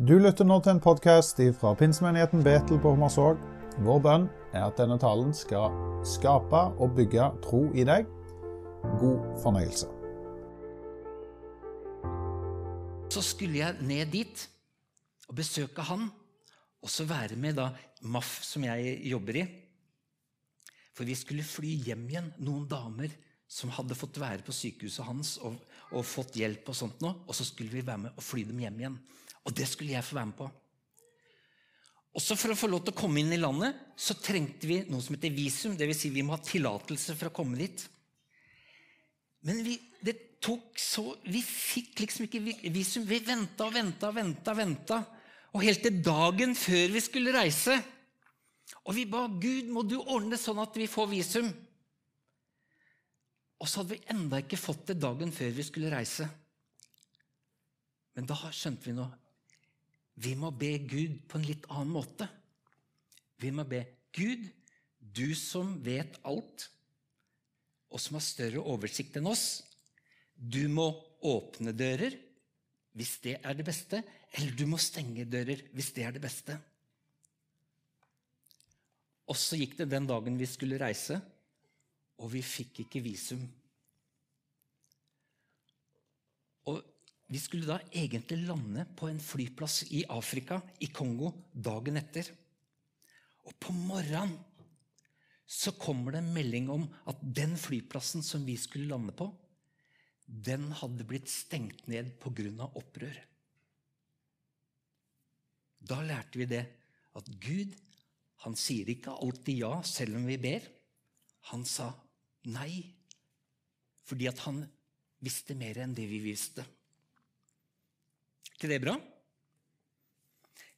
Du lytter nå til en podkast fra pinsemenigheten Betel på Hommersåk. Vår bønn er at denne talen skal skape og bygge tro i deg. God fornøyelse. Så skulle jeg ned dit og besøke han, og så være med da MAF, som jeg jobber i. For vi skulle fly hjem igjen, noen damer som hadde fått være på sykehuset hans og, og fått hjelp. Og sånt nå, og så skulle vi være med og fly dem hjem igjen. Og det skulle jeg få være med på. Også For å få lov til å komme inn i landet så trengte vi noe som heter visum. Dvs. Si vi må ha tillatelse for å komme dit. Men vi, det tok så, vi fikk liksom ikke visum. Vi venta og venta og venta. venta. Og helt til dagen før vi skulle reise. Og vi ba Gud, må du ordne det sånn at vi får visum. Og så hadde vi enda ikke fått det dagen før vi skulle reise. Men da skjønte vi noe. Vi må be Gud på en litt annen måte. Vi må be Gud, du som vet alt, og som har større oversikt enn oss. Du må åpne dører hvis det er det beste, eller du må stenge dører hvis det er det beste. Og så gikk det den dagen vi skulle reise, og vi fikk ikke visum. Og vi skulle da egentlig lande på en flyplass i Afrika, i Kongo, dagen etter. Og på morgenen så kommer det en melding om at den flyplassen som vi skulle lande på, den hadde blitt stengt ned pga. opprør. Da lærte vi det at Gud han sier ikke alltid ja selv om vi ber. Han sa nei fordi at han visste mer enn det vi visste. Ikke det bra?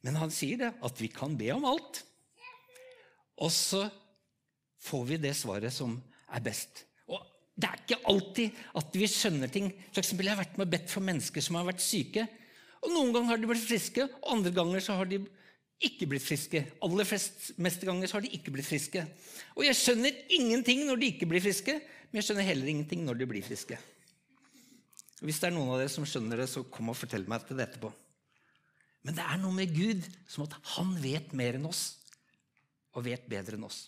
Men han sier det, at vi kan be om alt. Og så får vi det svaret som er best. Og det er ikke alltid at vi skjønner ting. For eksempel, jeg har vært med og bedt for mennesker som har vært syke. Og Noen ganger har de blitt friske, og andre ganger så har de ikke blitt friske. Aller flest, meste ganger så har de ikke blitt friske. Og jeg skjønner ingenting når de ikke blir friske, men jeg skjønner heller ingenting når de blir friske. Hvis det er noen av dere som skjønner det, så kom og fortell meg det etterpå. Men det er noe med Gud som at han vet mer enn oss, og vet bedre enn oss.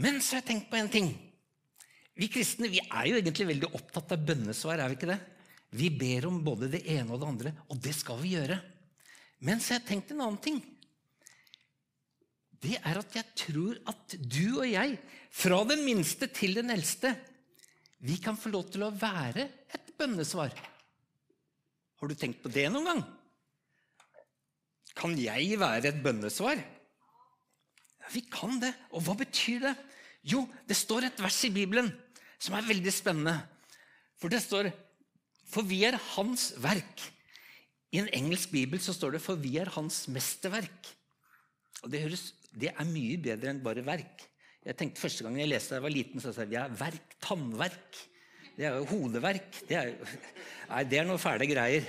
Men så har jeg tenkt på en ting. Vi kristne vi er jo egentlig veldig opptatt av bønnesvar. er Vi ikke det? Vi ber om både det ene og det andre, og det skal vi gjøre. Men så har jeg tenkt en annen ting. Det er at jeg tror at du og jeg, fra den minste til den eldste, vi kan få lov til å være et bønnesvar. Har du tenkt på det noen gang? Kan jeg være et bønnesvar? Ja, vi kan det. Og hva betyr det? Jo, det står et vers i Bibelen som er veldig spennende. For det står For vi er Hans verk. I en engelsk bibel så står det 'For vi er Hans mesterverk'. Og Det, høres, det er mye bedre enn bare verk. Jeg tenkte Første gang jeg leste da jeg var liten, så sa jeg ja, verk, tannverk. Det er jo hodeverk. Det er, nei, det er noe fæle greier.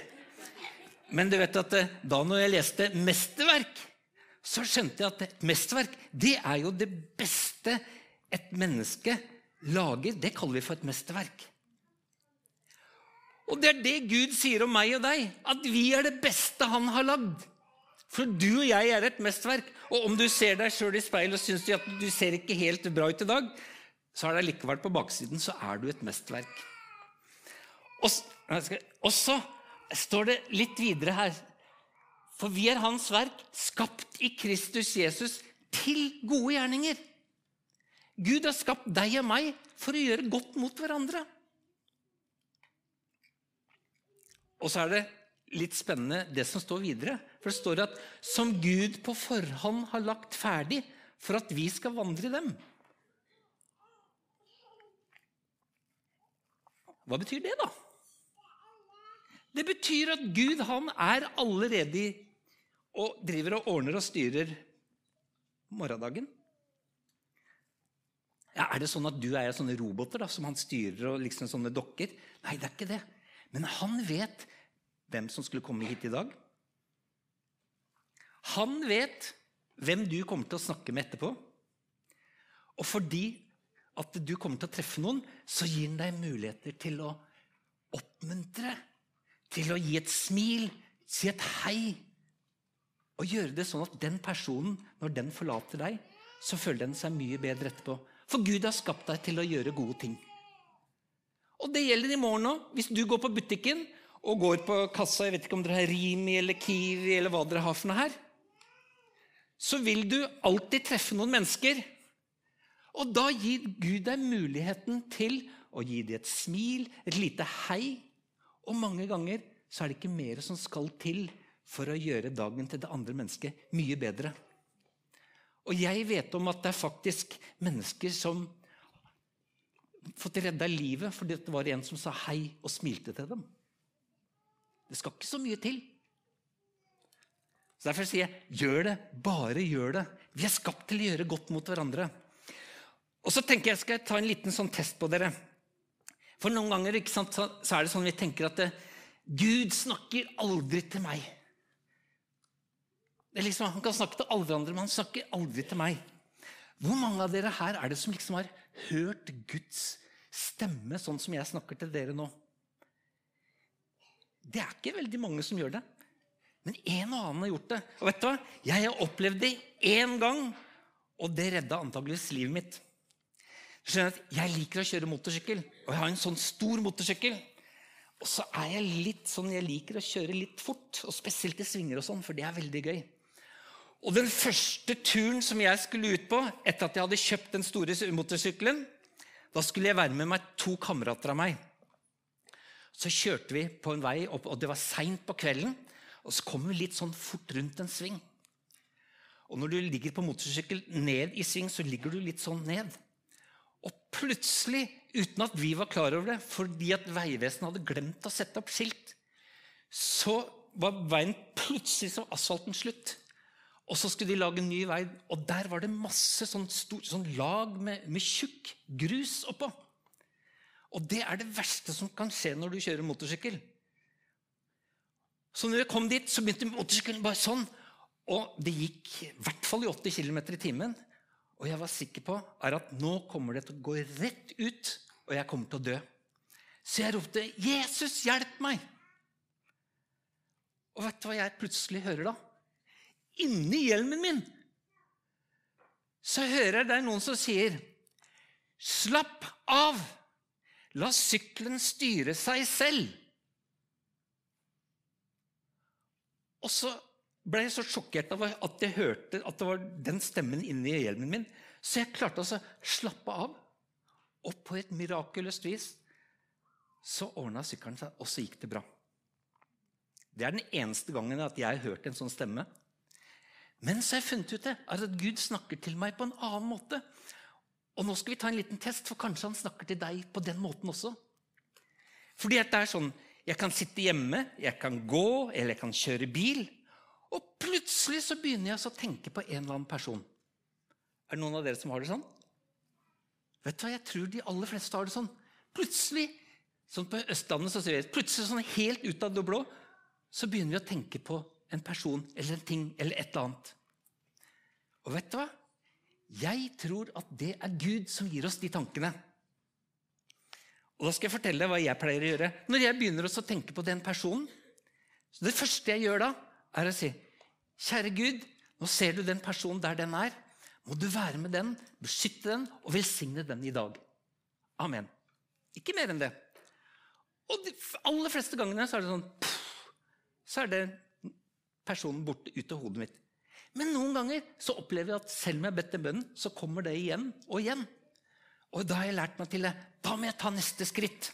Men du vet at eh, da når jeg leste mesterverk, så skjønte jeg at et mesterverk det er jo det beste et menneske lager. Det kaller vi for et mesterverk. Og det er det Gud sier om meg og deg, at vi er det beste han har lagd. For du og jeg er et mesterverk. Og om du ser deg sjøl i speilet og syns at du ser ikke helt bra ut i dag, så er det likevel på baksiden så er du et mesterverk. Og så står det litt videre her. For vi er Hans verk, skapt i Kristus Jesus til gode gjerninger. Gud har skapt deg og meg for å gjøre godt mot hverandre. Og så er det litt spennende det som står videre. For det står at 'som Gud på forhånd har lagt ferdig for at vi skal vandre i dem'. Hva betyr det, da? Det betyr at Gud han er allerede og driver og ordner og styrer morgendagen. Ja, Er det sånn at du er sånne roboter da, som han styrer og liksom sånne dokker? Nei, det er ikke det. Men han vet hvem som skulle komme hit i dag. Han vet hvem du kommer til å snakke med etterpå. Og fordi at du kommer til å treffe noen, så gir han deg muligheter til å oppmuntre, til å gi et smil, si et hei og gjøre det sånn at den personen, når den forlater deg, så føler den seg mye bedre etterpå. For Gud har skapt deg til å gjøre gode ting. Og det gjelder i morgen òg. Hvis du går på butikken og går på kassa, jeg vet ikke om dere har Rimi eller Kiwi eller hva dere har for noe her, så vil du alltid treffe noen mennesker. Og da gir Gud deg muligheten til å gi dem et smil, et lite hei. Og mange ganger så er det ikke mer som skal til for å gjøre dagen til det andre mennesket mye bedre. Og jeg vet om at det er faktisk mennesker som fått redda livet fordi det var en som sa hei og smilte til dem. Det skal ikke så mye til. Så Derfor sier jeg gjør det. Bare gjør det. Vi er skapt til å gjøre godt mot hverandre. Og så tenker jeg skal jeg ta en liten sånn test på dere. For noen ganger sant, så er det sånn vi tenker at det, Gud snakker aldri til meg. Liksom, han kan snakke til alle andre, men han snakker aldri til meg. Hvor mange av dere her er det som liksom har hørt Guds stemme sånn som jeg snakker til dere nå? Det er ikke veldig mange som gjør det. Men en og annen har gjort det. Og vet du hva? Jeg har opplevd det én gang, og det redda antageligvis livet mitt. Jeg liker å kjøre motorsykkel, og jeg har en sånn stor motorsykkel. Og så er jeg litt sånn, jeg liker å kjøre litt fort, og spesielt i svinger, og sånn, for det er veldig gøy. Og Den første turen som jeg skulle ut på etter at jeg hadde kjøpt den store motorsykkelen, da skulle jeg være med meg to kamerater av meg. Så kjørte vi på en vei, opp, og det var seint på kvelden. Og så kommer vi litt sånn fort rundt en sving. Og når du ligger på motorsykkel ned i sving, så ligger du litt sånn ned. Og plutselig, uten at vi var klar over det, fordi at Vegvesenet hadde glemt å sette opp skilt, så var veien plutselig som asfalten slutt. Og så skulle de lage en ny vei, og der var det masse sånn, stor, sånn lag med, med tjukk grus oppå. Og det er det verste som kan skje når du kjører motorsykkel. Så når jeg kom dit, så begynte motorsykkelen bare sånn. Og det gikk i hvert fall i 80 km i timen. Og jeg var sikker på at nå kommer det til å gå rett ut, og jeg kommer til å dø. Så jeg ropte 'Jesus, hjelp meg!' Og vet du hva jeg plutselig hører da? inni hjelmen min, så hører jeg det er noen som sier Slapp av! La sykkelen styre seg selv. Og så ble jeg så sjokkert av at jeg hørte at det var den stemmen inni hjelmen min. Så jeg klarte å slappe av. Og på et mirakuløst vis så ordna sykkelen seg, og så gikk det bra. Det er den eneste gangen at jeg har hørt en sånn stemme. Men så har jeg funnet ut det, at Gud snakker til meg på en annen måte. Og nå skal vi ta en liten test, for kanskje han snakker til deg på den måten også. Fordi at det er sånn, Jeg kan sitte hjemme, jeg kan gå, eller jeg kan kjøre bil. Og plutselig så begynner jeg å tenke på en eller annen person. Er det noen av dere som har det sånn? Vet du hva, Jeg tror de aller fleste har det sånn. Plutselig sånn på Østlandet så ser vi, plutselig sånn helt ut av det blå, så begynner vi å tenke på en person eller en ting eller et eller annet. Og vet du hva? Jeg tror at det er Gud som gir oss de tankene. Og Da skal jeg fortelle deg hva jeg pleier å gjøre. Når jeg begynner å tenke på den personen, så Det første jeg gjør da, er å si Kjære Gud, nå ser du den personen der den er. Må du være med den, beskytte den og velsigne den i dag. Amen. Ikke mer enn det. Og de aller fleste gangene så er det sånn Så er det personen borte ut av hodet mitt. Men noen ganger så opplever jeg at selv om jeg har bedt den bønnen, så kommer det igjen og igjen. Og da har jeg lært meg til det. Da må jeg ta neste skritt.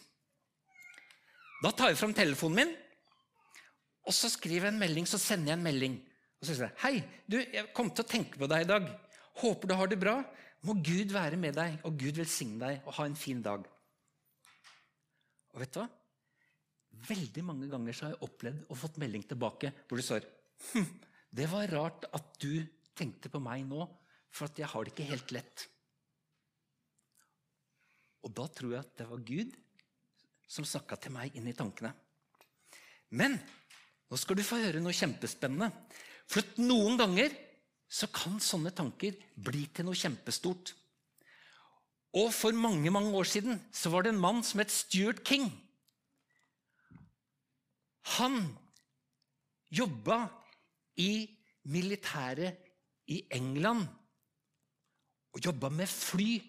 Da tar jeg fram telefonen min, og så skriver jeg en melding, så sender jeg en melding. Og så sier jeg Hei, du, jeg kom til å tenke på deg i dag. Håper du har det bra. Må Gud være med deg, og Gud velsigne deg, og ha en fin dag. Og vet du hva? Veldig mange ganger så har jeg opplevd og fått melding tilbake hvor det står Hm, det var rart at du tenkte på meg nå, for jeg har det ikke helt lett. Og da tror jeg at det var Gud som snakka til meg inn i tankene. Men nå skal du få høre noe kjempespennende. For noen ganger så kan sånne tanker bli til noe kjempestort. Og for mange mange år siden så var det en mann som het Stuart King. Han jobba i militæret i England og jobba med fly.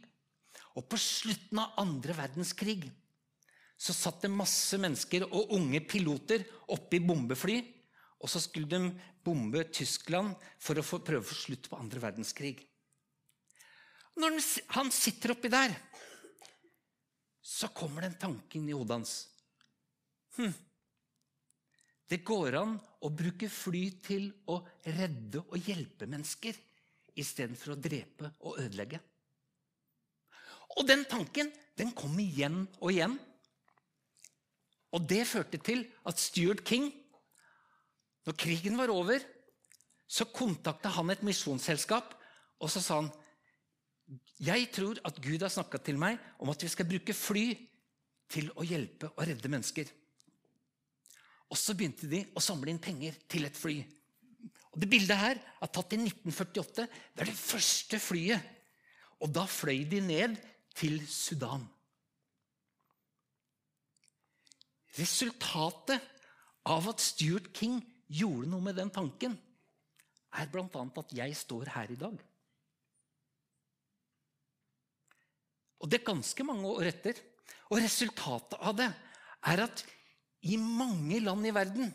Og på slutten av andre verdenskrig så satt det masse mennesker og unge piloter oppe i bombefly. Og så skulle de bombe Tyskland for å prøve å få slutt på andre verdenskrig. Når han sitter oppi der, så kommer det en tanke inn i hodet hans. Hm. Det går an å bruke fly til å redde og hjelpe mennesker istedenfor å drepe og ødelegge. Og den tanken den kom igjen og igjen. Og det førte til at Stuart King, når krigen var over, så kontakta han et misjonsselskap, og så sa han jeg tror at Gud har snakka til meg om at vi skal bruke fly til å hjelpe og redde mennesker. Og så begynte de å samle inn penger til et fly. Og Det bildet her er tatt i 1948. Det er det første flyet. Og da fløy de ned til Sudan. Resultatet av at Stuart King gjorde noe med den tanken, er bl.a. at jeg står her i dag. Og det er ganske mange år etter. Og resultatet av det er at i mange land i verden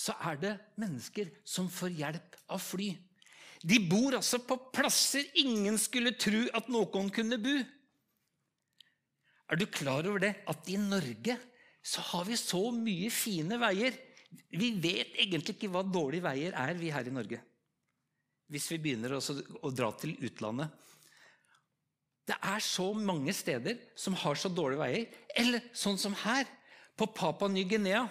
så er det mennesker som får hjelp av fly. De bor altså på plasser ingen skulle tro at noen kunne bo. Er du klar over det? At i Norge så har vi så mye fine veier. Vi vet egentlig ikke hva dårlige veier er, vi her i Norge. Hvis vi begynner å dra til utlandet. Det er så mange steder som har så dårlige veier. Eller sånn som her, på Papa Ny-Guinea.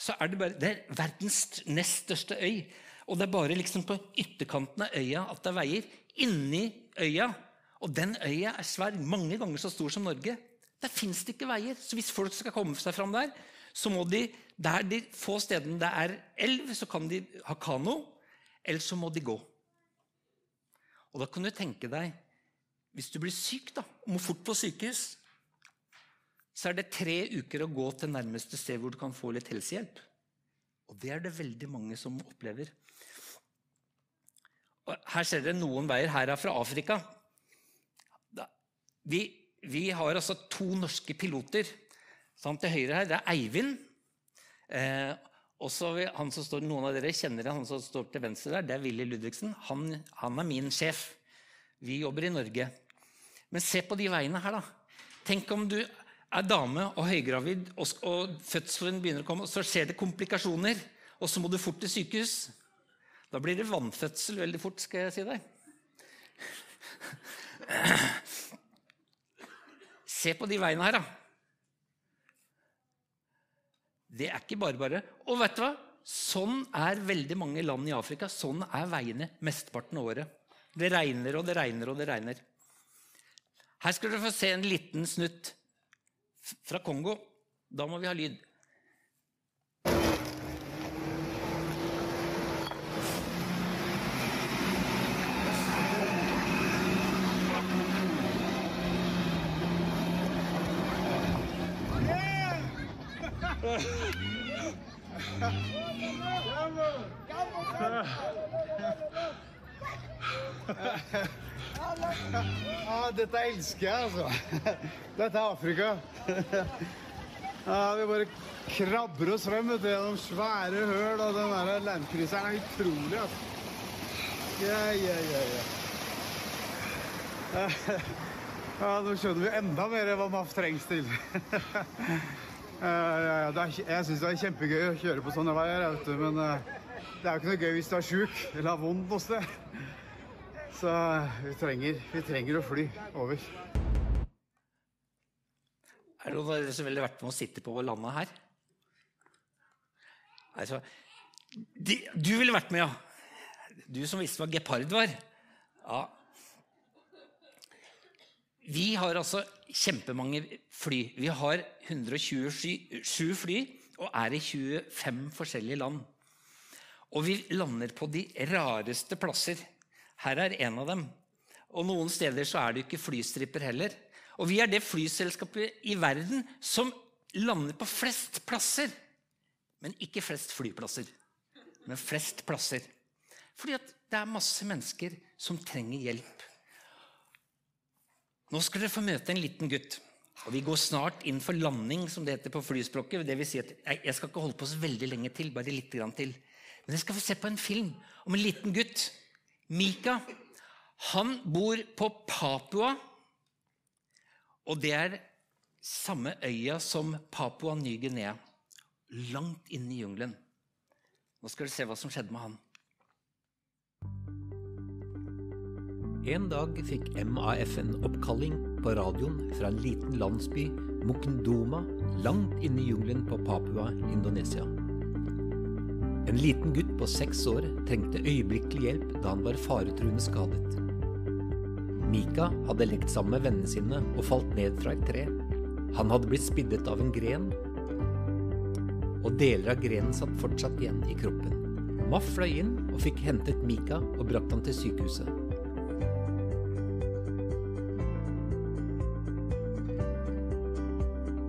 Så er det, det er verdens nest største øy. Og det er bare liksom på ytterkanten av øya at det er veier. Inni øya. Og den øya er svær, mange ganger så stor som Norge. Der fins det ikke veier. Så hvis folk skal komme seg fram der, så må de der de få stedene det er elv, så kan de ha kano. Eller så må de gå. Og da kan du tenke deg hvis du blir syk da, og må fort på sykehus, så er det tre uker å gå til nærmeste sted hvor du kan få litt helsehjelp. Og det er det veldig mange som opplever. Her ser dere noen veier. Her er fra Afrika. Vi, vi har altså to norske piloter. Sånn, til høyre her det er Eivind. Eh, også han som står, Noen av dere kjenner han som står til venstre der, det er Willy Ludvigsen. Han, han er min sjef. Vi jobber i Norge. Men se på de veiene her, da. Tenk om du er dame og høygravid, og, og fødselen begynner å komme, og så skjer det komplikasjoner, og så må du fort til sykehus. Da blir det vannfødsel veldig fort, skal jeg si deg. Se på de veiene her, da. Det er ikke bare bare. Og vet du hva? Sånn er veldig mange land i Afrika. Sånn er veiene mesteparten av året. Det regner og det regner og det regner. Her skal dere få se en liten snutt fra Kongo. Da må vi ha lyd. Ah, dette elsker jeg, altså. Dette er Afrika. Ah, vi bare krabber oss frem vet du, gjennom svære høl, og den der er utrolig. altså. Ja, ja, ja, ja. Ja, Nå skjønner vi enda mer hva MAF trengs til. Ja, ja. Er, jeg syns det er kjempegøy å kjøre på sånne veier, vet men uh, det er jo ikke noe gøy hvis du er sjuk eller har vondt noe sted. Så vi trenger, vi trenger å fly over. Er det noen av dere som ville vært med å sitte på landet her? Altså, de, du ville vært med, ja. Du som visste hva gepard var. Ja. Vi har altså kjempemange fly. Vi har 127 fly og er i 25 forskjellige land. Og vi lander på de rareste plasser. Her er en av dem. Og noen steder så er det ikke flystriper heller. Og vi er det flyselskapet i verden som lander på flest plasser Men ikke flest flyplasser, men flest plasser. Fordi det er masse mennesker som trenger hjelp. Nå skal dere få møte en liten gutt. Og Vi går snart inn for landing, som det heter på flyspråket. Det vil si at jeg skal ikke holde på så veldig lenge til, bare litt til. Men jeg skal få se på en film om en liten gutt. Mika. Han bor på Papua. Og det er samme øya som Papua Ny-Guinea. Langt inne i jungelen. Nå skal dere se hva som skjedde med han. En dag fikk MAF en oppkalling på radioen fra en liten landsby, Mukndoma, langt inne i jungelen på Papua, Indonesia. En liten gutt på seks år trengte øyeblikkelig hjelp da han var faretruende skadet. Mika hadde lekt sammen med vennene sine og falt ned fra et tre. Han hadde blitt spiddet av en gren, og deler av grenen satt fortsatt igjen i kroppen. Maff fløy inn og fikk hentet Mika og brakt han til sykehuset.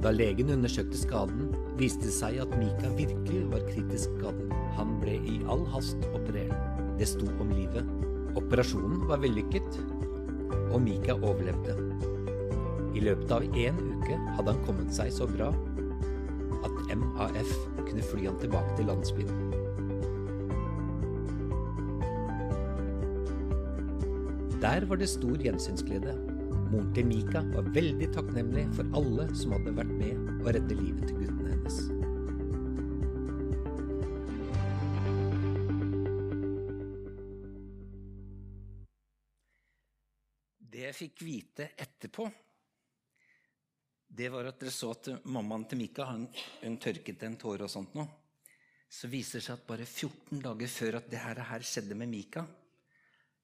Da legen undersøkte skaden, viste det seg at Mika virkelig var kritisk skadet. Han ble i all hast operert. Det sto om livet. Operasjonen var vellykket, og Mika overlevde. I løpet av én uke hadde han kommet seg så bra at MAF kunne fly han tilbake til landsbyen. Der var det stor gjensynsglede. Moren til Mika var veldig takknemlig for alle som hadde vært med å redde livet til gutten hennes. Det jeg fikk vite etterpå, det var at dere så at mammaen til Mika hun, hun tørket en tåre og sånt noe. Så viser det seg at bare 14 dager før at det her skjedde med Mika,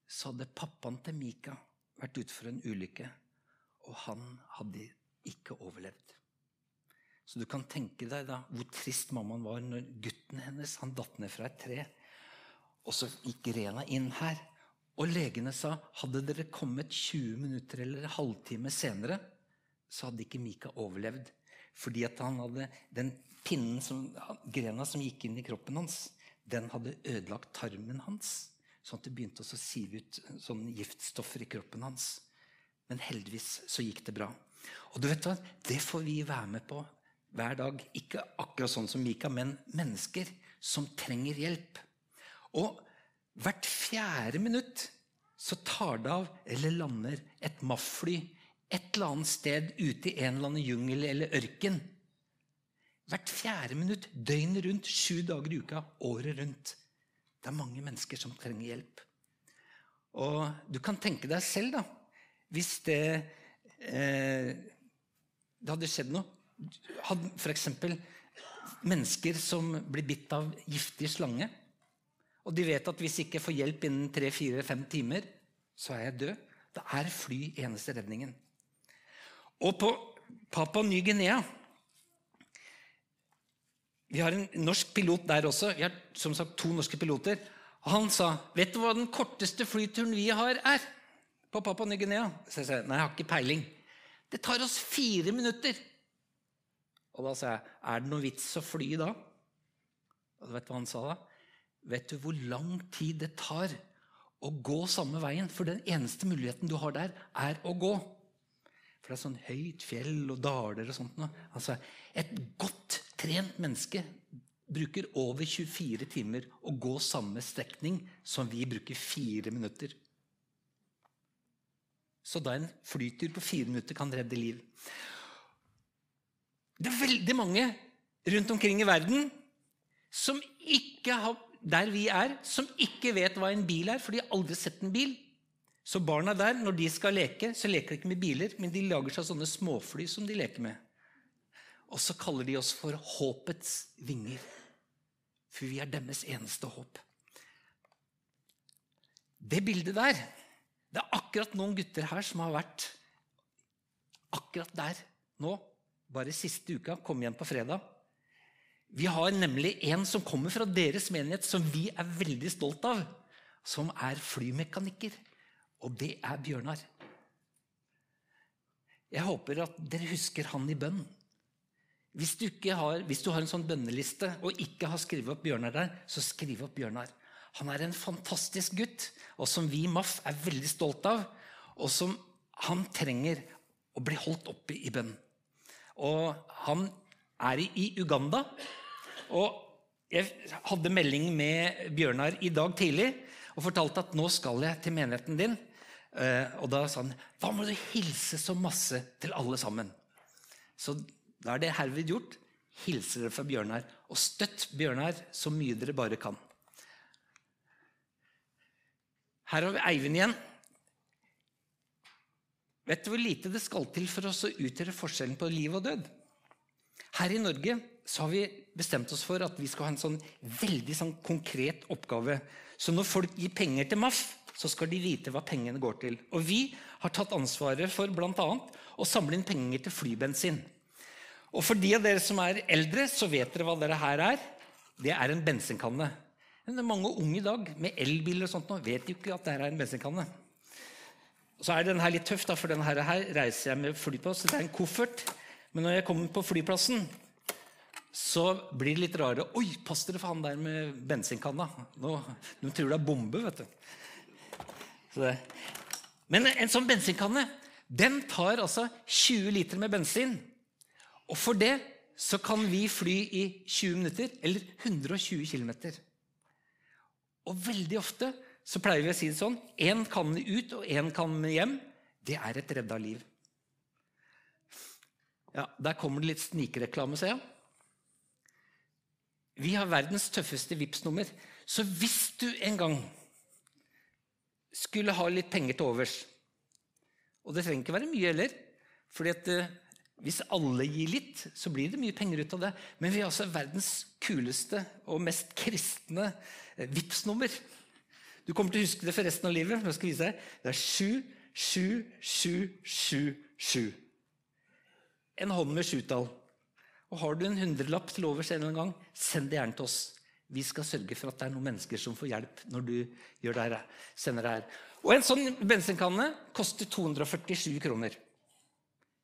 så hadde pappaen til Mika vært ute for en ulykke, og han hadde ikke overlevd. Så du kan tenke deg da hvor trist mammaen var når gutten hennes han datt ned fra et tre. Og så gikk Rena inn her, og legene sa hadde dere kommet 20 minutter eller en halvtime senere, så hadde ikke Mika overlevd. Fordi at han hadde den pinnen, som, grena som gikk inn i kroppen hans, den hadde ødelagt tarmen hans. Sånn at det begynte å sive ut sånne giftstoffer i kroppen hans. Men heldigvis så gikk det bra. Og du vet hva? Det får vi være med på hver dag. Ikke akkurat sånn som Mika, men mennesker som trenger hjelp. Og hvert fjerde minutt så tar det av eller lander et MAF-fly et eller annet sted ute i en eller annen jungel eller ørken. Hvert fjerde minutt, døgnet rundt, sju dager i uka, året rundt. Det er mange mennesker som trenger hjelp. Og du kan tenke deg selv, da, hvis det eh, Det hadde skjedd noe. Hadde f.eks. mennesker som blir bitt av giftig slange. Og de vet at hvis jeg ikke får hjelp innen tre-fire-fem timer, så er jeg død. Da er fly eneste redningen. Og på Papua Ny-Guinea Vi har en norsk pilot der også. Vi har som sagt to norske piloter. Han sa, 'Vet du hva den korteste flyturen vi har, er?' På Papua Ny-Guinea. Så jeg sa, 'Nei, jeg har ikke peiling'. Det tar oss fire minutter. Og da sa jeg, 'Er det noe vits å fly da?' Og vet du hva han sa da? Vet du hvor lang tid det tar å gå samme veien? For den eneste muligheten du har der, er å gå. For det er sånn høyt fjell og daler og sånt. Altså, et godt trent menneske bruker over 24 timer å gå samme strekning som vi bruker fire minutter. Så da en flytur på fire minutter kan redde liv. Det er veldig mange rundt omkring i verden som ikke har, der vi er, som ikke vet hva en bil er, for de har aldri sett en bil. Så barna der, når de skal leke, så leker de ikke med biler, men de lager seg sånne småfly som de leker med. Og så kaller de oss for håpets vinger. For vi er deres eneste håp. Det bildet der Det er akkurat noen gutter her som har vært akkurat der nå. Bare siste uka. Kom igjen på fredag. Vi har nemlig en som kommer fra deres menighet, som vi er veldig stolt av. Som er flymekaniker. Og det er Bjørnar. Jeg håper at dere husker han i bønn. Hvis du, har, hvis du har en sånn bønneliste og ikke har skrevet opp Bjørnar der, så skriv opp Bjørnar. Han er en fantastisk gutt, og som vi i MAF er veldig stolt av. Og som han trenger å bli holdt oppe i bønn. Og han er i Uganda. Og jeg hadde melding med Bjørnar i dag tidlig og fortalte at nå skal jeg til menigheten din. Eh, og da sa han da må du hilse så masse til alle sammen. Så da er det herved gjort. Hilser dere fra Bjørnar. Og støtt Bjørnar så mye dere bare kan. Her har vi Eivind igjen. Vet du hvor lite det skal til for oss å utgjøre forskjellen på liv og død? Her i Norge så har vi bestemt oss for at vi skal ha en sånn veldig sånn konkret oppgave. Så når folk gir penger til MAF, så skal de vite hva pengene går til. Og vi har tatt ansvaret for bl.a. å samle inn penger til flybensin. Og for de av dere som er eldre, så vet dere hva dette her er. Det er en bensinkanne. Men mange unge i dag med elbiler og sånt nå, vet jo ikke at det er en bensinkanne. Så er den her litt tøff, da, for den her, reiser jeg med fly på. Så det er en koffert. Men når jeg kommer på flyplassen, så blir det litt rare. Oi, pass dere han der med bensinkanna. Nå, de tror det er bombe, vet du. Men en sånn bensinkanne den tar altså 20 liter med bensin. Og for det så kan vi fly i 20 minutter eller 120 km. Og veldig ofte så pleier vi å si det sånn én kan ut og én kan hjem. Det er et redda liv. Ja, Der kommer det litt snikreklame, ser jeg. Vi har verdens tøffeste Vipps-nummer. Så hvis du en gang skulle ha litt penger til overs Og det trenger ikke være mye heller. fordi at eh, hvis alle gir litt, så blir det mye penger ut av det. Men vi har altså verdens kuleste og mest kristne eh, Vipps-nummer. Du kommer til å huske det for resten av livet. Jeg skal vise deg. Det er 7, 7, 7, 7, 7. En hånd med sjutall. Og Har du en hundrelapp til overs en gang, send det gjerne til oss. Vi skal sørge for at det er noen mennesker som får hjelp når du gjør det her, sender det her. Og En sånn bensinkanne koster 247 kroner.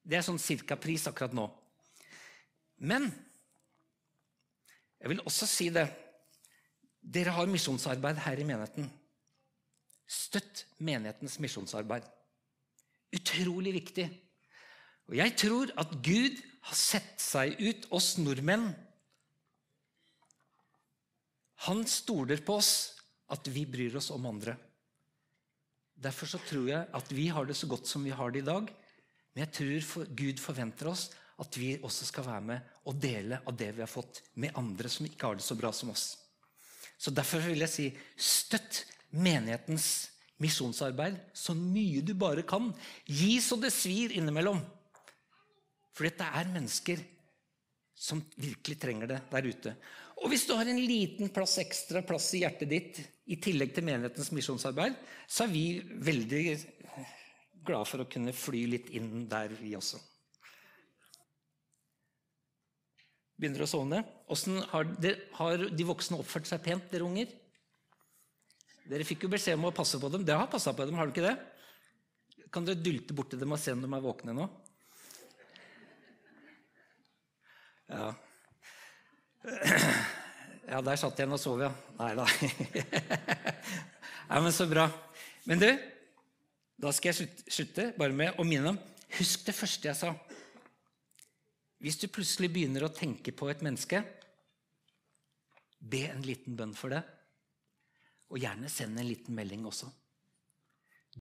Det er sånn cirka-pris akkurat nå. Men jeg vil også si det. Dere har misjonsarbeid her i menigheten. Støtt menighetens misjonsarbeid. Utrolig viktig. Og jeg tror at Gud har sett seg ut oss nordmenn. Han stoler på oss at vi bryr oss om andre. Derfor så tror jeg at vi har det så godt som vi har det i dag. Men jeg tror Gud forventer oss at vi også skal være med og dele av det vi har fått, med andre som ikke har det så bra som oss. Så Derfor vil jeg si støtt menighetens misjonsarbeid så mye du bare kan. Gi så det svir innimellom. For dette er mennesker som virkelig trenger det der ute. Og hvis du har en liten plass ekstra plass i hjertet ditt i tillegg til menighetens misjonsarbeid, så er vi veldig glade for å kunne fly litt inn der, vi også. Begynner å sovne. Åssen har, har de voksne oppført seg pent, dere unger? Dere fikk jo beskjed om å passe på dem. Dere har passa på dem, har dere ikke det? Kan dere dulte bort til dem og se om de er våkne nå? Ja. Ja, der satt jeg og sov, ja. Nei da. Ja, men så bra. Men du, da skal jeg slutte bare med å minne om Husk det første jeg sa. Hvis du plutselig begynner å tenke på et menneske, be en liten bønn for det. Og gjerne send en liten melding også.